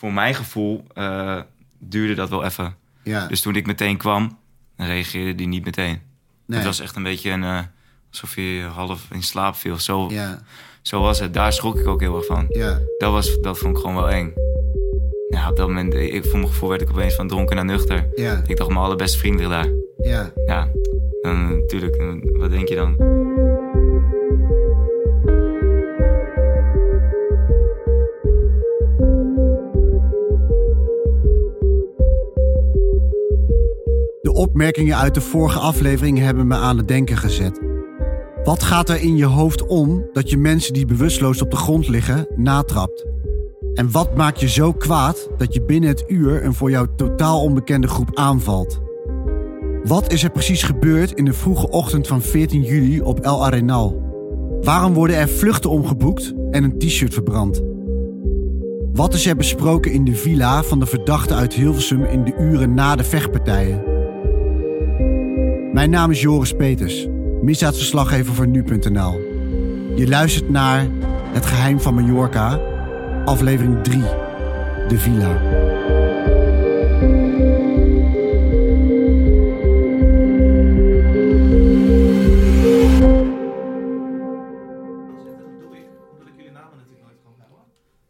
voor mijn gevoel eh, duurde dat wel even. Ja. Dus toen ik meteen kwam, reageerde die niet meteen. Nee. Het was echt een beetje een, eh, alsof je half in slaap viel. Zo, Ja, zo was het. Daar schrok ik ook heel erg van. ja. Dat, was, dat vond ik gewoon wel eng. Ja, op dat moment, ik, voor mijn gevoel werd ik opeens van dronken naar nuchter. Ja, Ik dacht, mijn allerbeste vriend ligt daar. ja. Ja, dan natuurlijk, dan- wat denk je dan? Opmerkingen uit de vorige aflevering hebben me aan het denken gezet. Wat gaat er in je hoofd om dat je mensen die bewusteloos op de grond liggen natrapt? En wat maakt je zo kwaad dat je binnen het uur een voor jou totaal onbekende groep aanvalt? Wat is er precies gebeurd in de vroege ochtend van 14 juli op El Arenal? Waarom worden er vluchten omgeboekt en een t-shirt verbrand? Wat is er besproken in de villa van de verdachte uit Hilversum in de uren na de vechtpartijen? Mijn naam is Joris Peters, misdaadverslaggever voor nu.nl. Je luistert naar Het Geheim van Mallorca, aflevering 3, De Villa.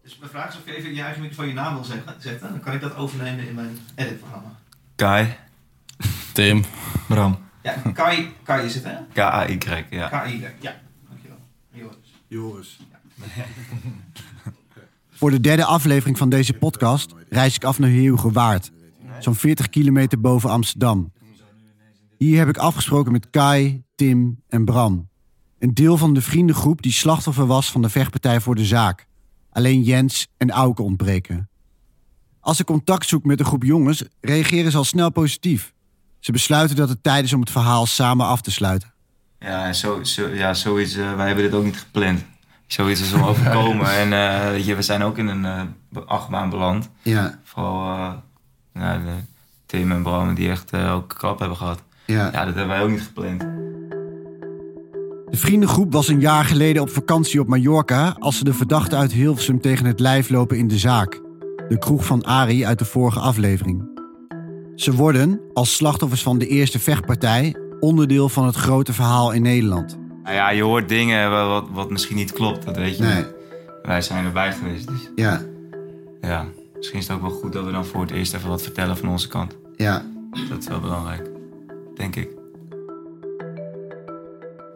Dus mijn vraag is of je even je eigen microfoon je naam wil zeggen, zetten. Dan kan ik dat overnemen in mijn editprogramma. Kai, Tim. Bram. Ja, Kai, Kai is het hè? K-A-Y, ja. K-I, ja. Dankjewel. Joris. Joris. Voor de derde aflevering van deze podcast reis ik af naar Heerhugowaard, zo'n 40 kilometer boven Amsterdam. Hier heb ik afgesproken met Kai, Tim en Bram. Een deel van de vriendengroep die slachtoffer was van de vechtpartij voor de zaak. Alleen Jens en Auke ontbreken. Als ik contact zoek met een groep jongens, reageren ze al snel positief. Ze besluiten dat het tijd is om het verhaal samen af te sluiten. Ja, en zo, zo, ja zoiets, eh, wij hebben dit ook niet gepland. Zoiets is om overkomen. en eh, weet je, we zijn ook in een eh, achtbaan beland. Ja, Vooral nou, de Tim en Bram die echt ook klap hebben gehad. ja. Ja, dat hebben wij ook niet gepland. De vriendengroep was een jaar geleden op vakantie op Mallorca als ze de verdachte uit Hilversum tegen het lijf lopen in de zaak. De kroeg van Ari uit de vorige aflevering. Ze worden, als slachtoffers van de eerste vechtpartij, onderdeel van het grote verhaal in Nederland. Nou ja, je hoort dingen wat, wat, misschien niet klopt, dat weet je Nee. niet. Wij zijn erbij geweest, dus Ja, ja. Misschien is het ook wel goed dat we dan voor het eerst even wat vertellen van onze kant. ja, Dat is wel belangrijk, denk ik.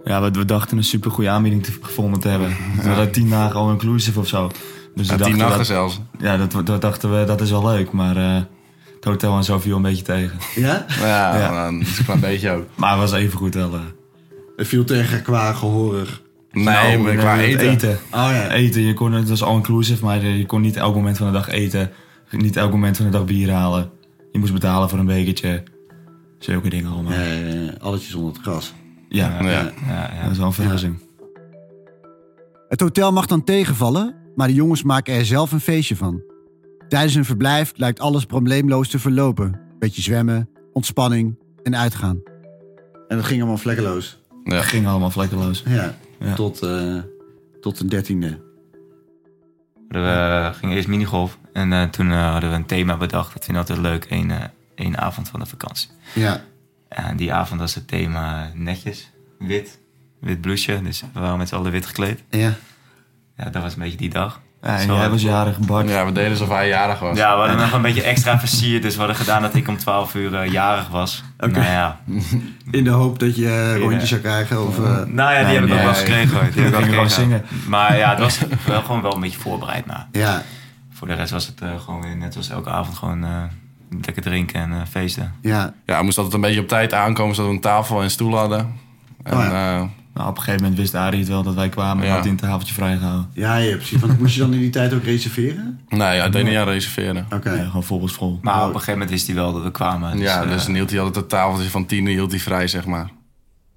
Ja, we, we dachten een super goede aanbieding te, gevonden te hebben. We hadden tien dagen al inclusive of zo. Dus Ja, tien dachten dat, zelfs. Ja, dat, dat dachten we, dat is wel leuk. Maar eh, het hotel en zo viel een beetje tegen. ja. Ja, Ja. maar dat is een klein beetje ook. Maar het was even goed wel. eh, Het viel tegen qua gehoorig. Nee, nou, maar qua het eten. Oh ja. Eten, je kon, het was all inclusive, maar je kon niet elk moment van de dag eten. Niet elk moment van de dag bier halen. Je moest betalen voor een bekertje. Zulke dingen allemaal. Ja, Eh, alletjes onder het gras. ja, Ja. Ja, ja. dat is wel een verrassing. Het hotel mag dan tegenvallen, maar de jongens maken er zelf een feestje van. Tijdens hun verblijf lijkt alles probleemloos te verlopen. Beetje zwemmen, ontspanning en uitgaan. En dat ging allemaal vlekkeloos. Ja. Het ging allemaal vlekkeloos. Ja, Ja. Tot, eh, tot de dertiende. We gingen eerst minigolf en eh, toen eh, hadden we een thema bedacht. Dat vind ik altijd leuk, één, eh, één avond van de vakantie. Ja, En die avond was het thema netjes, wit, wit blouseje. Dus we waren met z'n allen wit gekleed. ja. Ja, dat was een beetje die dag. Ja, en jij was jarig, Bart. Ja, we deden alsof hij jarig was. Ja, we hadden nog een beetje extra versierd. Dus we hadden gedaan dat ik om 12 uur eh, jarig was. Oké. Nou ja, In de hoop dat je eh, rondjes Ja. zou krijgen. Of, eh, nou ja die Nee, heb ik ook nee. wel eens gekregen hoor. Die heb ik gewoon gekregen. Maar ja, het was wel gewoon wel een beetje voorbereid. Maar ja, voor de rest was het eh, gewoon weer net zoals elke avond gewoon eh, lekker drinken en eh, feesten. ja. Ja, we moesten altijd een beetje op tijd aankomen, zodat we een tafel en stoel hadden. En, Oh eh, Nou, op een gegeven moment wist Arie het wel dat wij kwamen en Ja. had hij een tafeltje vrijgehouden. Ja, ja, precies. Want moest je dan in die tijd ook reserveren? nee, ja, ik deed niet aan reserveren. Oké. Ja, gewoon volgens school. Maar op een gegeven moment wist hij wel dat we kwamen. Dus, ja, dus dan hield hij altijd het tafeltje van tien hield hij vrij, zeg maar.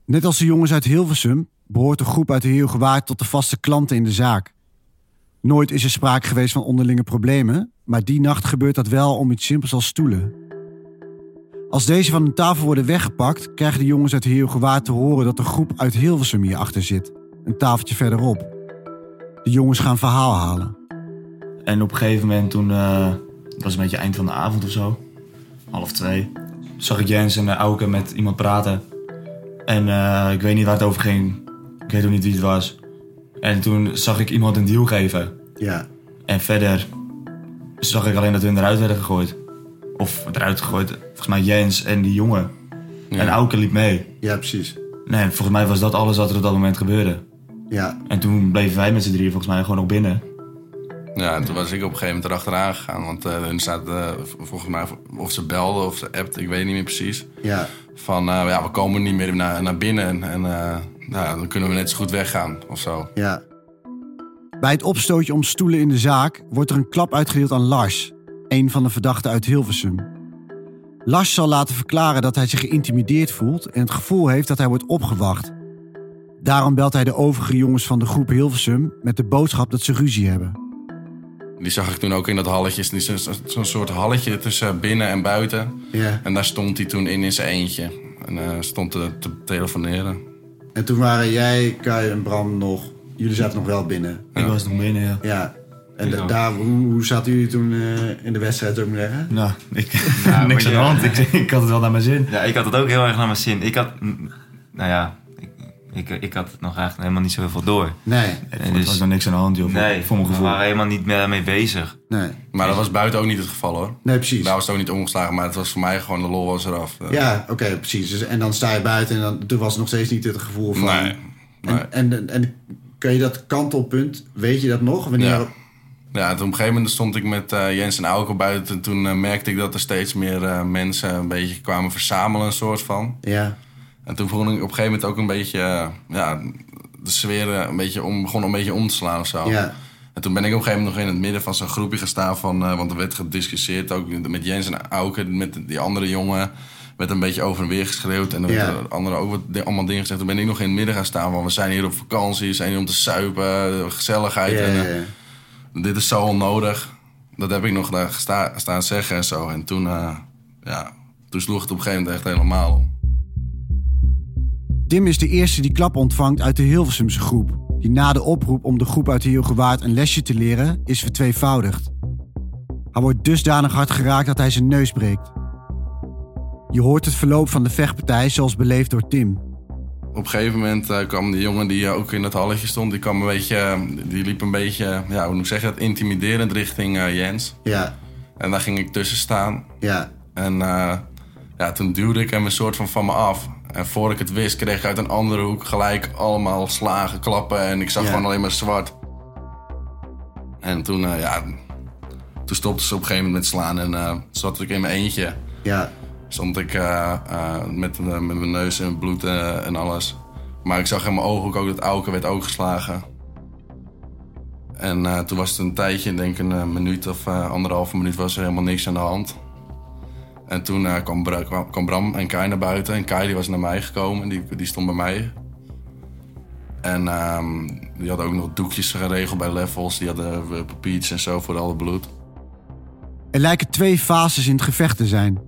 Net als de jongens uit Hilversum behoort de groep uit de Heelgewaard tot de vaste klanten in de zaak. Nooit is er sprake geweest van onderlinge problemen, maar die nacht gebeurt dat wel om iets simpels als stoelen. Als deze van de tafel worden weggepakt, krijgen de jongens uit Heelgewaard te horen dat de groep uit Hilversum hierachter zit, een tafeltje verderop. De jongens gaan verhaal halen. En op een gegeven moment toen, eh, Het was een beetje eind van de avond of zo. Half twee. Zag ik Jens en uh, Auke met iemand praten. En eh, ik weet niet waar het over ging. Ik weet ook niet wie het was. En toen zag ik iemand een deal geven. Ja. En verder zag ik alleen dat hun eruit werden gegooid. Of eruit gegooid. Volgens mij Jens en die jongen. Ja. En Auke liep mee. Ja, precies. Nee, volgens mij was dat alles wat er op dat moment gebeurde. Ja. En toen bleven wij met z'n drieën volgens mij gewoon nog binnen. Ja, en toen was ik op een gegeven moment erachteraan gegaan. Want eh hun staat eh, volgens mij, of ze belden of ze appte, ik weet niet meer precies. Ja. Van, eh, ja, we komen niet meer naar, naar binnen. En eh, nou, dan kunnen we net zo goed weggaan of zo. Ja. Bij het opstootje om stoelen in de zaak wordt er een klap uitgedeeld aan Lars, een van de verdachten uit Hilversum. Lars zal laten verklaren dat hij zich geïntimideerd voelt en het gevoel heeft dat hij wordt opgewacht. Daarom belt hij de overige jongens van de groep Hilversum met de boodschap dat ze ruzie hebben. Die zag ik toen ook in dat halletje. Het is een- Zo'n soort halletje tussen binnen en buiten. Ja. En daar stond hij toen in in zijn eentje. En eh, stond te, te telefoneren. En toen waren jij, Kai en Bram nog. Jullie zaten nog wel binnen. Ik was nog binnen, ja. Ja. En da- ook. daar, hoe, hoe zaten jullie toen eh, in de wedstrijd, zou ik maar zeggen? Nou, ik, Nou, niks aan de hand. Ik, ik had het wel naar mijn zin. Ja, ik had het ook heel erg naar mijn zin. Ik had, nou ja, ik, ik, ik had het nog eigenlijk helemaal niet zo heel veel door. Nee. Er dus- was nog niks aan de hand, joh. voor- Nee, voor mijn we gevoel. waren helemaal niet meer mee bezig. Nee. Maar dat was buiten ook niet het geval hoor. Nee, precies. Daar was het ook niet omgeslagen. Maar het was voor mij gewoon de lol was eraf. Eh, Ja, oké, precies. Dus, en dan sta je buiten en dan, toen was het nog steeds niet het gevoel van... Nee. nee. En, en, en kun je dat kantelpunt, weet je dat nog? Wanneer... Ja. Ja, toen op een gegeven moment stond ik met eh, Jens en Auke buiten. En toen eh, merkte ik dat er steeds meer eh, mensen een beetje kwamen verzamelen, een soort van. Ja. En toen begon ik op een gegeven moment ook een beetje, ja, de sfeer een beetje om, begon een beetje om te slaan of zo. Ja. En toen ben ik op een gegeven moment nog in het midden van zo'n groepje gestaan van, want er werd gediscussieerd ook met Jens en Auke, met die andere jongen. werd een beetje over en weer geschreeuwd. En dan Ja. werd er anderen ook wat, allemaal dingen gezegd. Toen ben ik nog in het midden gaan staan van, we zijn hier op vakantie, we zijn hier om te suipen, gezelligheid. Ja, en, ja, ja. Dit is zo onnodig. Dat heb ik nog daar gesta- staan zeggen en zo. En toen, eh, ja, toen sloeg het op een gegeven moment echt helemaal om. Tim is de eerste die klap ontvangt uit de Hilversumse groep. Die na de oproep om de groep uit de Heelgewaard een lesje te leren, is vertweevoudigd. Hij wordt dusdanig hard geraakt dat hij zijn neus breekt. Je hoort het verloop van de vechtpartij zoals beleefd door Tim. Op een gegeven moment eh, kwam die jongen die ook in het halletje stond, die kwam een beetje, eh, die liep een beetje, ja, hoe moet ik zeggen, dat intimiderend richting eh, Jens. Ja, En daar ging ik tussen staan. ja, En eh, ja, toen duwde ik hem een soort van van me af. En voor ik het wist, kreeg ik uit een andere hoek gelijk allemaal slagen, klappen. En ik zag Ja. gewoon alleen maar zwart. En toen, eh, ja, toen stopte ze op een gegeven moment met slaan. En eh, zat ik in mijn eentje. ja, Stond ik eh, eh, met, eh, met mijn neus in bloed en alles. Maar ik zag in mijn ogen ook dat Auke werd ook geslagen. En toen was het een tijdje, denk een minuut of eh, anderhalve minuut, was er helemaal niks aan de hand. En toen kwam, Bra- kwam, kwam Bram en Kai naar buiten. En Kai die was naar mij gekomen, die, die stond bij mij. En ehm, die hadden ook nog doekjes geregeld bij levels. Die hadden papiertjes en zo voor al het bloed. Er lijken twee fases in het gevecht te zijn.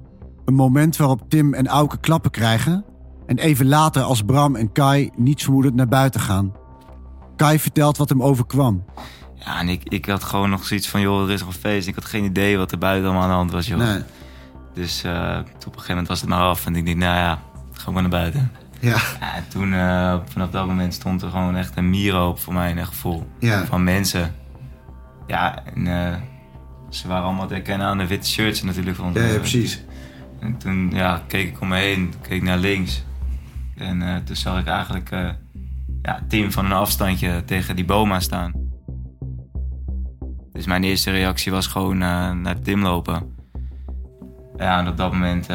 Een moment waarop Tim en Auke klappen krijgen... en even later als Bram en Kai niets vermoedend naar buiten gaan. Kai vertelt wat hem overkwam. Ja, en ik, ik had gewoon nog zoiets van, joh, er is nog een feest. Ik had geen idee wat er buiten allemaal aan de hand was, joh. Nee. Dus eh, toen op een gegeven moment was het maar af. En ik dacht, nou ja, ga maar naar buiten. Ja, Ja, en toen, eh, vanaf dat moment stond er gewoon echt een mierenhoop voor mij in een gevoel. Ja. Van mensen. Ja, en eh, ze waren allemaal te herkennen aan de witte shirts natuurlijk. Van, ja, ja, precies. En toen ja, keek ik om me heen, keek naar links. En eh, toen zag ik eigenlijk eh, ja, Tim van een afstandje tegen die boom aan staan. Dus mijn eerste reactie was gewoon eh, naar Tim lopen. Ja, en op dat moment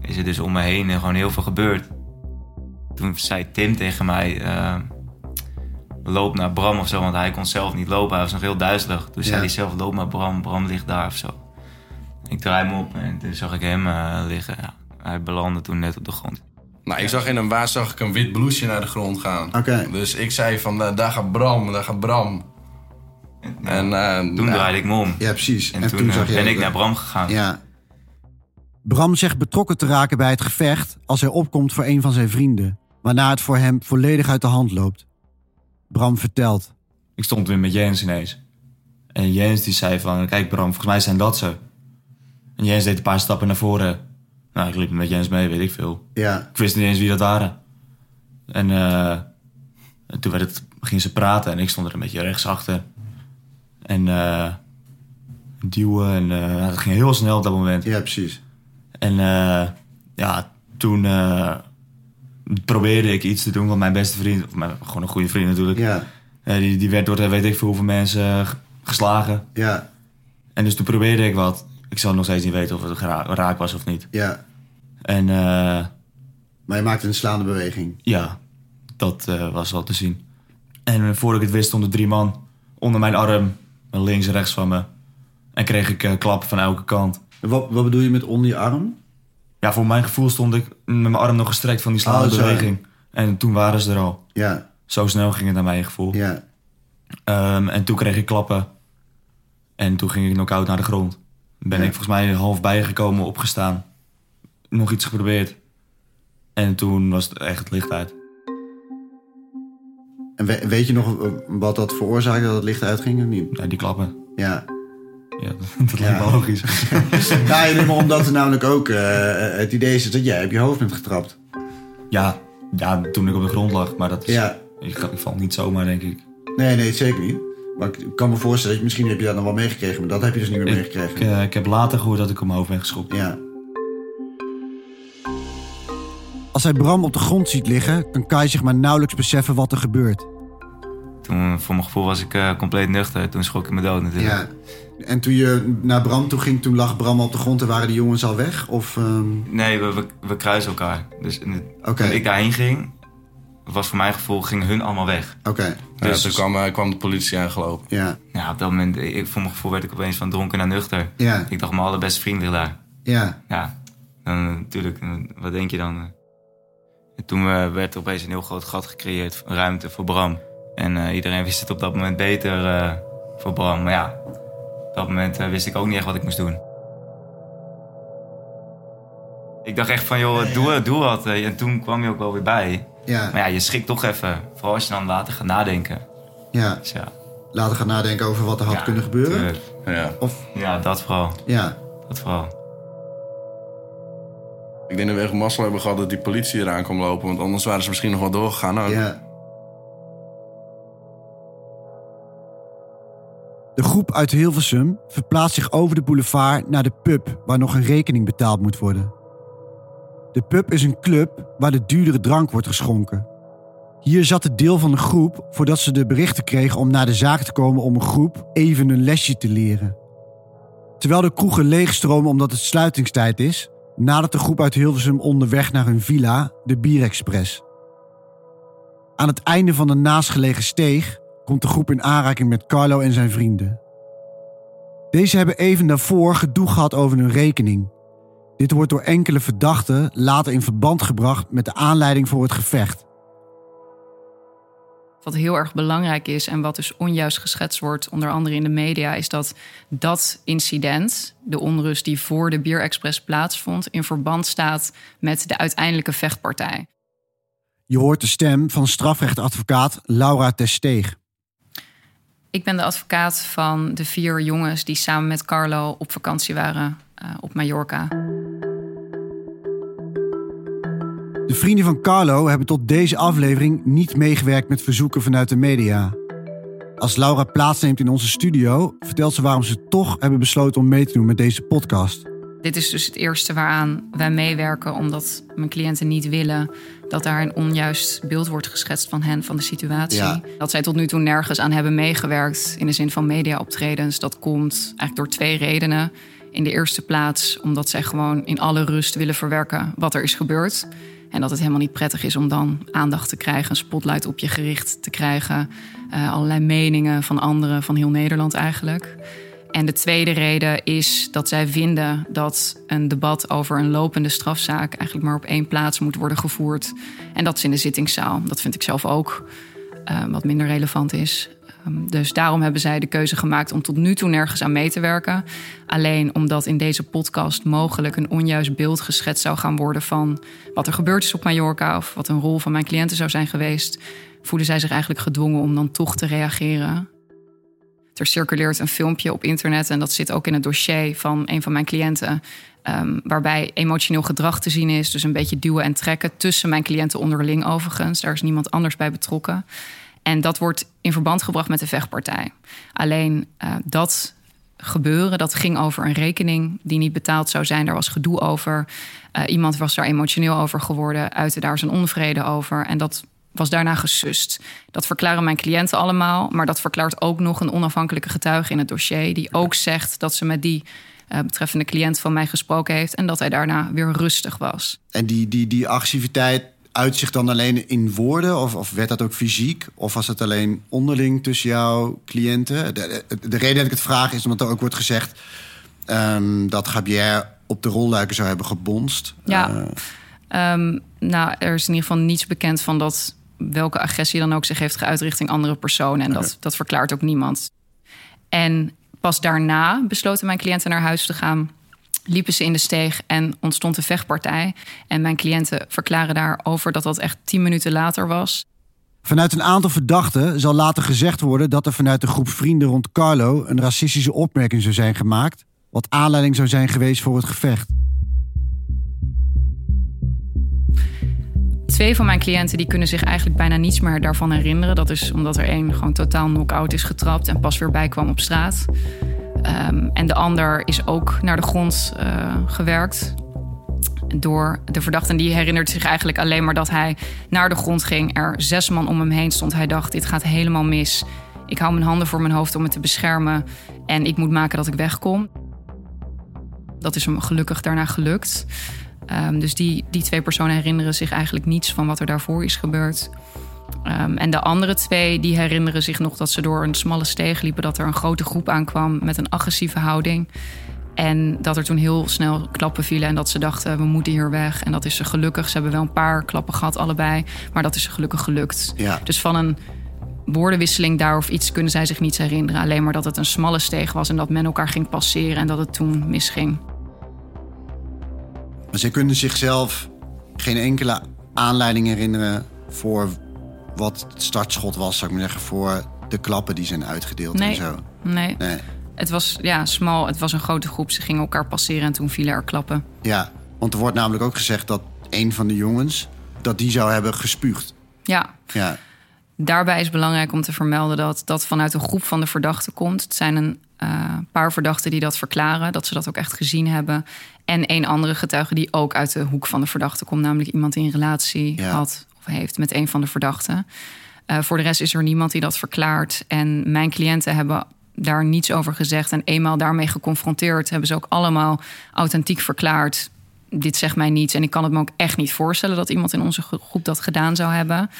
is er dus om me heen gewoon heel veel gebeurd. Toen zei Tim tegen mij, loop naar Bram of zo, want hij kon zelf niet lopen. Hij was nog heel duizelig. Toen zei hij zelf, loop naar Bram, Bram ligt daar of zo. Ik draai hem op en toen zag ik hem eh, liggen. Ja, hij belandde toen net op de grond. Nou, ik zag in een waas zag ik een wit blouseje naar de grond gaan. Oké. Dus ik zei van, "Da- daar gaat Bram, daar gaat Bram. En eh, Toen nou, draaide ik me om. Ja, precies. En, toen, eh, ben ik naar Bram gegaan. Ja. Bram zegt betrokken te raken bij het gevecht als hij opkomt voor een van zijn vrienden, waarna het voor hem volledig uit de hand loopt. Bram vertelt. Ik stond weer met Jens ineens. En Jens die zei van, kijk Bram, volgens mij zijn dat ze. En Jens deed een paar stappen naar voren. Nou, ik liep met Jens mee, weet ik veel. Ja. Ik wist niet eens wie dat waren. En, eh, en toen werd het, gingen ze praten en ik stond er een beetje rechts achter. En eh, duwen en eh, het ging heel snel op dat moment. Ja, precies. En ja, toen probeerde ik iets te doen, want mijn beste vriend, of mijn, gewoon een goede vriend natuurlijk, Ja. die, die werd door weet ik veel hoeveel mensen geslagen. Ja. En dus toen probeerde ik wat. Ik zal nog steeds niet weten of het raak was of niet. Ja. En eh, Maar je maakte een slaande beweging. ja, dat eh, was wel te zien. En eh, voordat ik het wist stonden drie man onder mijn arm, links en rechts van me. En kreeg ik eh, klappen van elke kant. En Wat, wat bedoel je met onder je arm? Ja, voor mijn gevoel stond ik met mijn arm nog gestrekt van die slaande Oh, zo. beweging. En toen waren ze er al. Ja. Zo snel ging het naar mijn gevoel. Ja. Ehm, en toen kreeg ik klappen. En toen ging ik knock-out naar de grond. Ben Ja. ik volgens mij half bijgekomen, opgestaan. Nog iets geprobeerd. En toen was het echt het licht uit. En we- weet je nog eh, wat dat veroorzaakte dat het licht uitging of niet? Ja, die klappen. Ja. Ja, dat lijkt Ja. me logisch. Ja, maar omdat er namelijk ook eh, het idee is dat jij op je hoofd bent getrapt. ja, ja, toen ik op de grond lag. Maar dat is... Ja. Ik, ik val niet zomaar, denk ik. Nee, nee, zeker niet. Maar ik kan me voorstellen, dat je, misschien heb je dat nog wel meegekregen, maar dat heb je dus niet meer meegekregen. ik, eh, ik heb later gehoord dat ik hoofd ben geschopt. Ja. Als hij Bram op de grond ziet liggen, kan Kai zich maar nauwelijks beseffen wat er gebeurt. Toen, voor mijn gevoel was ik eh, compleet nuchter. Toen schrok ik me dood natuurlijk. Ja. En toen je naar Bram toe ging, toen lag Bram op de grond en waren die jongens al weg? Of, ehm, Nee, we, we, we kruisen elkaar. Dus in het- Oké. toen ik daarheen ging, was voor mijn gevoel, gingen hun allemaal weg. Oké, Dus- toen kwam, eh, kwam de politie aangelopen. ja. Ja, op dat moment, ik, voor mijn gevoel werd ik opeens van dronken naar nuchter. Ja, Ik dacht, mijn allerbeste vriend ligt daar. ja, Ja, dan eh, natuurlijk, eh, wat denk je dan? eh? En toen werd er opeens een heel groot gat gecreëerd, ruimte voor Bram. En eh, iedereen wist het op dat moment beter eh, voor Bram. Maar ja, op dat moment wist ik ook niet echt wat ik moest doen. Ik dacht echt van, joh, doe, doe wat. En toen kwam je ook wel weer bij. Ja, Maar ja, je schrikt toch even. Vooral als je dan later gaat nadenken. ja. Dus ja, Later gaan nadenken over wat er had ja, kunnen gebeuren. Ja. Of, Ja, dat vooral. ja, Dat vooral. Ik denk dat we echt mazzel hebben gehad dat die politie eraan kwam lopen. Want anders waren ze misschien nog wel doorgegaan. ook. ja. De groep uit Hilversum verplaatst zich over de boulevard naar de pub waar nog een rekening betaald moet worden. De pub is een club waar de duurdere drank wordt geschonken. Hier zat het deel van de groep voordat ze de berichten kregen om naar de zaak te komen om een groep even een lesje te leren. Terwijl de kroegen leegstromen omdat het sluitingstijd is, nadert de groep uit Hilversum onderweg naar hun villa, de Bierexpress. Aan het einde van de naastgelegen steeg komt de groep in aanraking met Carlo en zijn vrienden. Deze hebben even daarvoor gedoe gehad over hun rekening. Dit wordt door enkele verdachten later in verband gebracht met de aanleiding voor het gevecht. Wat heel erg belangrijk is en wat dus onjuist geschetst wordt, onder andere in de media, is dat dat incident, de onrust die voor de Bierexpress plaatsvond, in verband staat met de uiteindelijke vechtpartij. Je hoort de stem van strafrechtadvocaat Laura Tersteeg. Ik ben de advocaat van de vier jongens die samen met Carlo op vakantie waren op Mallorca. De vrienden van Carlo hebben tot deze aflevering niet meegewerkt met verzoeken vanuit de media. Als Laura plaatsneemt in onze studio, vertelt ze waarom ze toch hebben besloten om mee te doen met deze podcast. Dit is dus het eerste waaraan wij meewerken, omdat mijn cliënten niet willen dat daar een onjuist beeld wordt geschetst van hen, van de situatie. Ja. Dat zij tot nu toe nergens aan hebben meegewerkt in de zin van mediaoptredens. Dat komt eigenlijk door twee redenen. In de eerste plaats omdat zij gewoon in alle rust willen verwerken wat er is gebeurd. En dat het helemaal niet prettig is om dan aandacht te krijgen, een spotlight op je gericht te krijgen. eh, allerlei meningen van anderen, van heel Nederland eigenlijk. En de tweede reden is dat zij vinden dat een debat over een lopende strafzaak eigenlijk maar op één plaats moet worden gevoerd. En dat is in de zittingszaal. Dat vind ik zelf ook eh, wat minder relevant is. Ehm, dus daarom hebben zij de keuze gemaakt om tot nu toe nergens aan mee te werken. Alleen omdat in deze podcast mogelijk een onjuist beeld geschetst zou gaan worden van wat er gebeurd is op Mallorca of wat een rol van mijn cliënten zou zijn geweest, voelen zij zich eigenlijk gedwongen om dan toch te reageren. Er circuleert een filmpje op internet en dat zit ook in het dossier van een van mijn cliënten. ehm, waarbij emotioneel gedrag te zien is. Dus een beetje duwen en trekken tussen mijn cliënten onderling overigens. Daar is niemand anders bij betrokken. En dat wordt in verband gebracht met de vechtpartij. Alleen eh, dat gebeuren, dat ging over een rekening die niet betaald zou zijn. Daar was gedoe over. Eh, iemand was daar emotioneel over geworden, uitte daar zijn onvrede over. En dat was daarna gesust. Dat verklaren mijn cliënten allemaal. Maar dat verklaart ook nog een onafhankelijke getuige in het dossier. Die ook zegt dat ze met die eh, betreffende cliënt van mij gesproken heeft. En dat hij daarna weer rustig was. En die, die, die agressiviteit uit zich dan alleen in woorden? Of, of werd dat ook fysiek? Of was het alleen onderling tussen jouw cliënten? De, de, de reden dat ik het vraag is omdat er ook wordt gezegd... ehm, dat Gabier op de rolluiken zou hebben gebonst. Ja. Eh, Ehm, nou, er is in ieder geval niets bekend van dat welke agressie dan ook zich heeft geuit richting andere personen. En dat, dat verklaart ook niemand. En pas daarna besloten mijn cliënten naar huis te gaan. Liepen ze in de steeg en ontstond een vechtpartij. En mijn cliënten verklaren daarover dat dat echt tien minuten later was. Vanuit een aantal verdachten zal later gezegd worden dat er vanuit de groep vrienden rond Carlo een racistische opmerking zou zijn gemaakt, wat aanleiding zou zijn geweest voor het gevecht. Twee van mijn cliënten die kunnen zich eigenlijk bijna niets meer daarvan herinneren. Dat is omdat er één gewoon totaal knock-out is getrapt en pas weer bijkwam op straat. Ehm, en de ander is ook naar de grond eh, gewerkt door de verdachte. Die herinnert zich eigenlijk alleen maar dat hij naar de grond ging. Er zes man om hem heen stond. Hij dacht, dit gaat helemaal mis. Ik hou mijn handen voor mijn hoofd om me te beschermen. En ik moet maken dat ik wegkom. Dat is hem gelukkig daarna gelukt. Um, dus die, die twee personen herinneren zich eigenlijk niets van wat er daarvoor is gebeurd. Um, en de andere twee die herinneren zich nog dat ze door een smalle steeg liepen, dat er een grote groep aankwam met een agressieve houding. En dat er toen heel snel klappen vielen en dat ze dachten, we moeten hier weg. En dat is ze gelukkig. Ze hebben wel een paar klappen gehad, allebei. Maar dat is ze gelukkig gelukt. Ja. Dus van een woordenwisseling daar of iets kunnen zij zich niets herinneren. Alleen maar dat het een smalle steeg was en dat men elkaar ging passeren en dat het toen misging. Maar zij kunnen zichzelf geen enkele aanleiding herinneren voor wat het startschot was, zou ik maar zeggen, voor de klappen die zijn uitgedeeld en zo. Nee. Nee. Het was ja, smal, het was een grote groep. Ze gingen elkaar passeren en toen vielen er klappen. Ja, want er wordt namelijk ook gezegd dat een van de jongens dat die zou hebben gespuugd. Ja, Ja, daarbij is belangrijk om te vermelden dat dat vanuit een groep van de verdachten komt. Het zijn een eh, paar verdachten die dat verklaren, dat ze dat ook echt gezien hebben. En één andere getuige die ook uit de hoek van de verdachte komt, namelijk iemand die een relatie Ja. had heeft met een van de verdachten. Eh, voor de rest is er niemand die dat verklaart. En mijn cliënten hebben daar niets over gezegd. En eenmaal daarmee geconfronteerd, hebben ze ook allemaal authentiek verklaard. Dit zegt mij niets. En ik kan het me ook echt niet voorstellen dat iemand in onze gro- groep dat gedaan zou hebben.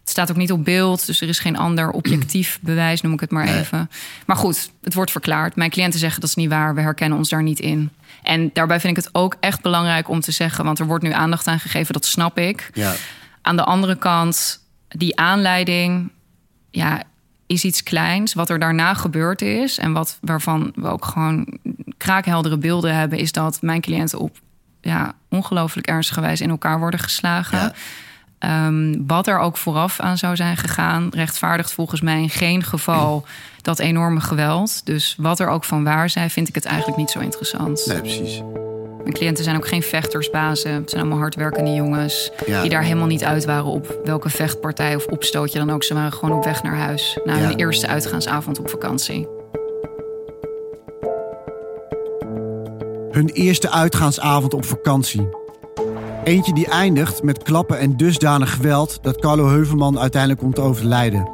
Het staat ook niet op beeld, dus er is geen ander objectief bewijs, noem ik het maar even. Maar goed, het wordt verklaard. Mijn cliënten zeggen dat is niet waar, we herkennen ons daar niet in. En daarbij vind ik het ook echt belangrijk om te zeggen, want er wordt nu aandacht aan gegeven, dat snap ik. ja. Aan de andere kant, die aanleiding ja, is iets kleins. Wat er daarna gebeurd is en wat, waarvan we ook gewoon kraakheldere beelden hebben, is dat mijn cliënten op ja, ongelooflijk ernstige wijze in elkaar worden geslagen. Ja. Ehm, wat er ook vooraf aan zou zijn gegaan, rechtvaardigt volgens mij in geen geval dat enorme geweld. Dus wat er ook van waar zij, vind ik het eigenlijk niet zo interessant. Nee, precies. Mijn cliënten zijn ook geen vechtersbazen. Het zijn allemaal hardwerkende jongens. Ja. Die daar helemaal niet uit waren op welke vechtpartij of opstootje dan ook. Ze waren gewoon op weg naar huis. Na Ja. hun eerste uitgaansavond op vakantie. Hun eerste uitgaansavond op vakantie. Eentje die eindigt met klappen en dusdanig geweld dat Carlo Heuvelman uiteindelijk komt te overlijden.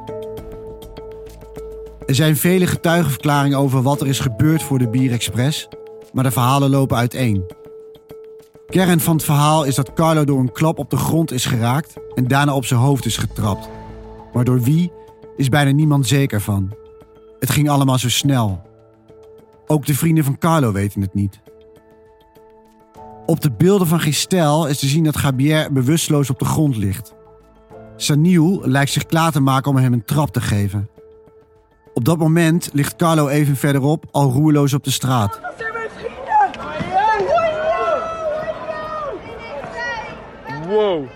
Er zijn vele getuigenverklaringen over wat er is gebeurd voor de Bierexpress, maar de verhalen lopen uiteen. Kern van het verhaal is dat Carlo door een klap op de grond is geraakt en daarna op zijn hoofd is getrapt. Maar door wie is bijna niemand zeker van. Het ging allemaal zo snel. Ook de vrienden van Carlo weten het niet. Op de beelden van Gistel is te zien dat Gabier bewusteloos op de grond ligt. Saniel lijkt zich klaar te maken om hem een trap te geven. Op dat moment ligt Carlo even verderop al roerloos op de straat. Wow.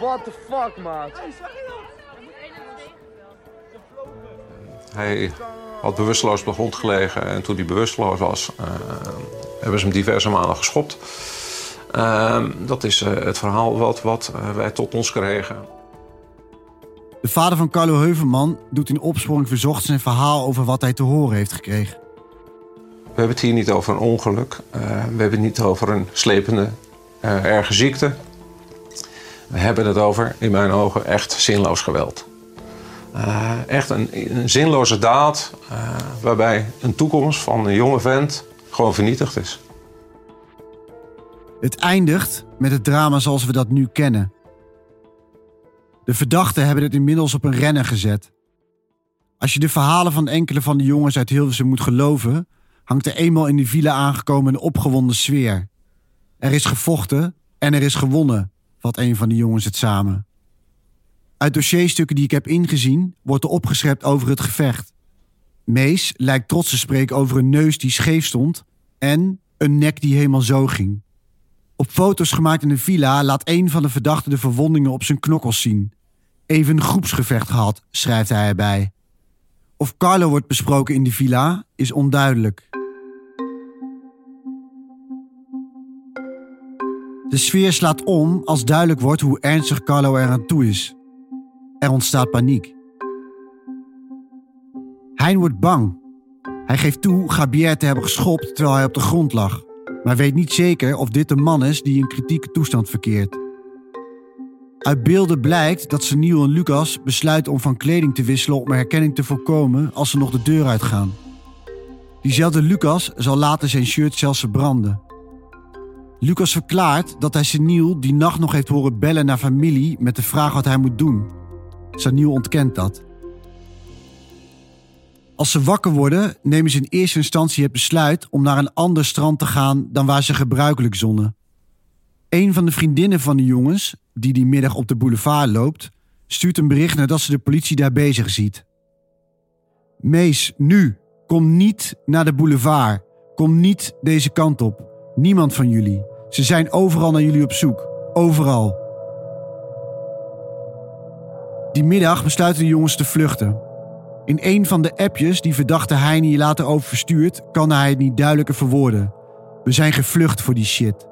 What the fuck, maat? Hij had bewusteloos op de grond gelegen en toen hij bewusteloos was, uh, hebben ze hem diverse malen geschopt. Uh, dat is uh, het verhaal wat, wat wij tot ons kregen. De vader van Carlo Heuvelman doet in opsporing verzocht zijn verhaal over wat hij te horen heeft gekregen. We hebben het hier niet over een ongeluk. we hebben het niet over een slepende, erge ziekte. We hebben het over, in mijn ogen, echt zinloos geweld. Uh, echt een, een, zinloze daad uh, waarbij een toekomst van een jonge vent gewoon vernietigd is. Het eindigt met het drama zoals we dat nu kennen. De verdachten hebben het inmiddels op een rennen gezet. Als je de verhalen van enkele van de jongens uit Hilversum moet geloven, hangt er eenmaal in de villa aangekomen een opgewonden sfeer. Er is gevochten en er is gewonnen, vat een van de jongens het samen. Uit dossierstukken die ik heb ingezien wordt er opgeschept over het gevecht. Mees lijkt trots te spreken over een neus die scheef stond en een nek die helemaal zo ging. Op foto's gemaakt in de villa laat een van de verdachten de verwondingen op zijn knokkels zien. Even een groepsgevecht gehad, schrijft hij erbij. Of Carlo wordt besproken in de villa is onduidelijk. De sfeer slaat om als duidelijk wordt hoe ernstig Carlo eraan toe is. Er ontstaat paniek. Hein wordt bang. Hij geeft toe Gabier te hebben geschopt terwijl hij op de grond lag, maar weet niet zeker of dit de man is die in kritieke toestand verkeert. Uit beelden blijkt dat Seniel en Lucas besluiten om van kleding te wisselen om herkenning te voorkomen als ze nog de deur uitgaan. Diezelfde Lucas zal later zijn shirt zelfs verbranden. Lucas verklaart dat hij Seniel die nacht nog heeft horen bellen naar familie met de vraag wat hij moet doen. Saniel ontkent dat. Als ze wakker worden, nemen ze in eerste instantie het besluit om naar een ander strand te gaan dan waar ze gebruikelijk zonnen. Een van de vriendinnen van de jongens, die die middag op de boulevard loopt, stuurt een bericht nadat ze de politie daar bezig ziet. Mees, nu, kom niet naar de boulevard. Kom niet deze kant op. Niemand van jullie. Ze zijn overal naar jullie op zoek. Overal. Die middag besluiten de jongens te vluchten. In een van de appjes die verdachte Heini later over verstuurt, kan hij het niet duidelijker verwoorden. We zijn gevlucht voor die shit.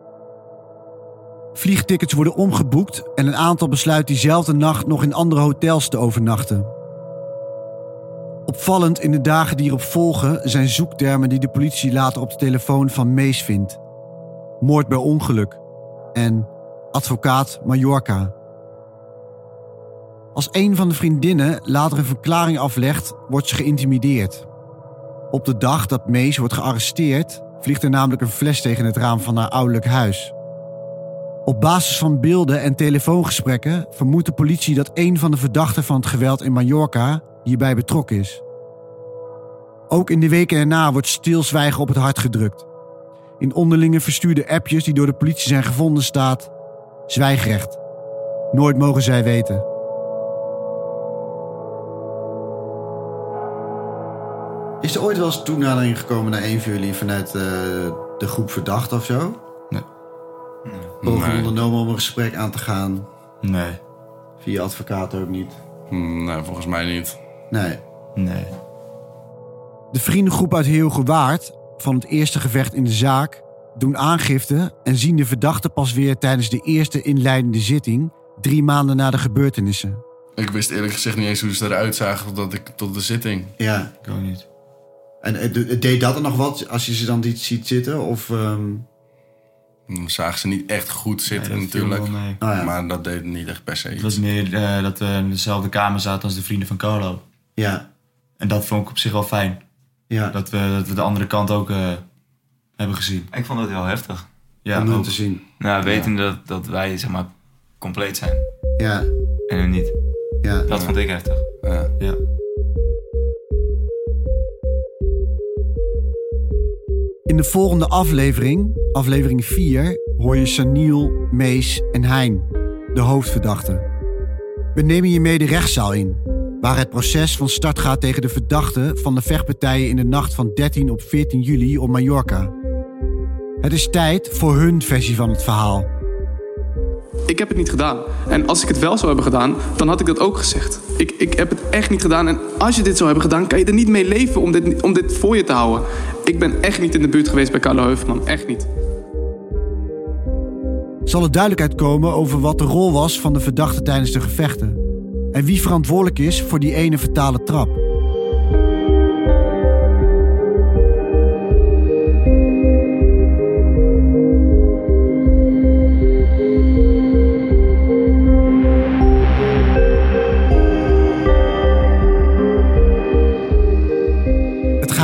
Vliegtickets worden omgeboekt en een aantal besluit diezelfde nacht nog in andere hotels te overnachten. Opvallend in de dagen die erop volgen zijn zoektermen die de politie later op de telefoon van Mees vindt: moord bij ongeluk en advocaat Mallorca. Als een van de vriendinnen later een verklaring aflegt, wordt ze geïntimideerd. Op de dag dat Mees wordt gearresteerd, vliegt er namelijk een fles tegen het raam van haar ouderlijk huis. Op basis van beelden en telefoongesprekken vermoedt de politie dat een van de verdachten van het geweld in Mallorca hierbij betrokken is. Ook in de weken erna wordt stilzwijgen op het hart gedrukt. In onderlinge verstuurde appjes die door de politie zijn gevonden staat: zwijgrecht. Nooit mogen zij weten. Is er ooit wel eens toenadering gekomen naar een van jullie vanuit uh, de groep verdacht of zo? Nee. Poging Nee. ondernomen om een gesprek aan te gaan. Nee. Via advocaat ook niet. Hm, Nee, volgens mij niet. Nee. Nee. De vriendengroep uit Heelgewaard van het eerste gevecht in de zaak doen aangifte en zien de verdachte pas weer tijdens de eerste inleidende zitting, drie maanden na de gebeurtenissen. Ik wist eerlijk gezegd niet eens hoe ze eruit zagen tot, ik, tot de zitting. Ja. Ik ook niet. En het, het deed dat er nog wat als je ze dan niet ziet zitten? Of, ehm, Dan zagen ze niet echt goed zitten Nee, dat natuurlijk. wel oh ja. Maar dat deed niet echt per se Het iets. was meer eh, dat we in dezelfde kamer zaten als de vrienden van Carlo. ja. En dat vond ik op zich wel fijn. Ja. Dat we, dat we de andere kant ook eh, hebben gezien. Ik vond het heel heftig. Ja, om ook. te zien. Nou, wetende dat, dat wij zeg maar compleet zijn Ja. en hun niet. Ja. Dat vond ik heftig. Ja. Ja. In de volgende aflevering, aflevering 4, hoor je Saniel, Mees en Hein, de hoofdverdachten. We nemen je mee de rechtszaal in, waar het proces van start gaat tegen de verdachten van de vechtpartijen in de nacht van 13 op 14 juli op Mallorca. Het is tijd voor hun versie van het verhaal. Ik heb het niet gedaan. En als ik het wel zou hebben gedaan, dan had ik dat ook gezegd. Ik, ik heb het echt niet gedaan. En als je dit zou hebben gedaan, kan je er niet mee leven om dit, om dit voor je te houden. Ik ben echt niet in de buurt geweest bij Carlo Heuvelman. Echt niet. Zal er duidelijkheid komen over wat de rol was van de verdachte tijdens de gevechten? En wie verantwoordelijk is voor die ene fatale trap?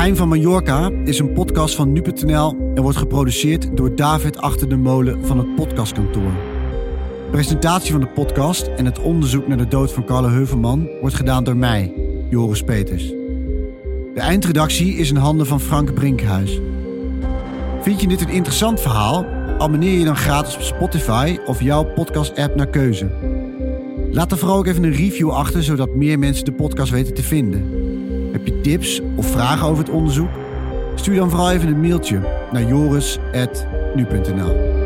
Geheim van Mallorca is een podcast van nu.nl en wordt geproduceerd door David Achter de Molen van het podcastkantoor. Presentatie van de podcast en het onderzoek naar de dood van Carlo Heuvelman wordt gedaan door mij, Joris Peters. De eindredactie is in handen van Frank Brinkhuis. Vind je dit een interessant verhaal? Abonneer je dan gratis op Spotify of jouw podcast-app naar keuze. Laat er vooral ook even een review achter, zodat meer mensen de podcast weten te vinden. Heb je tips of vragen over het onderzoek? Stuur dan vooral even een mailtje naar joris.nu.nl.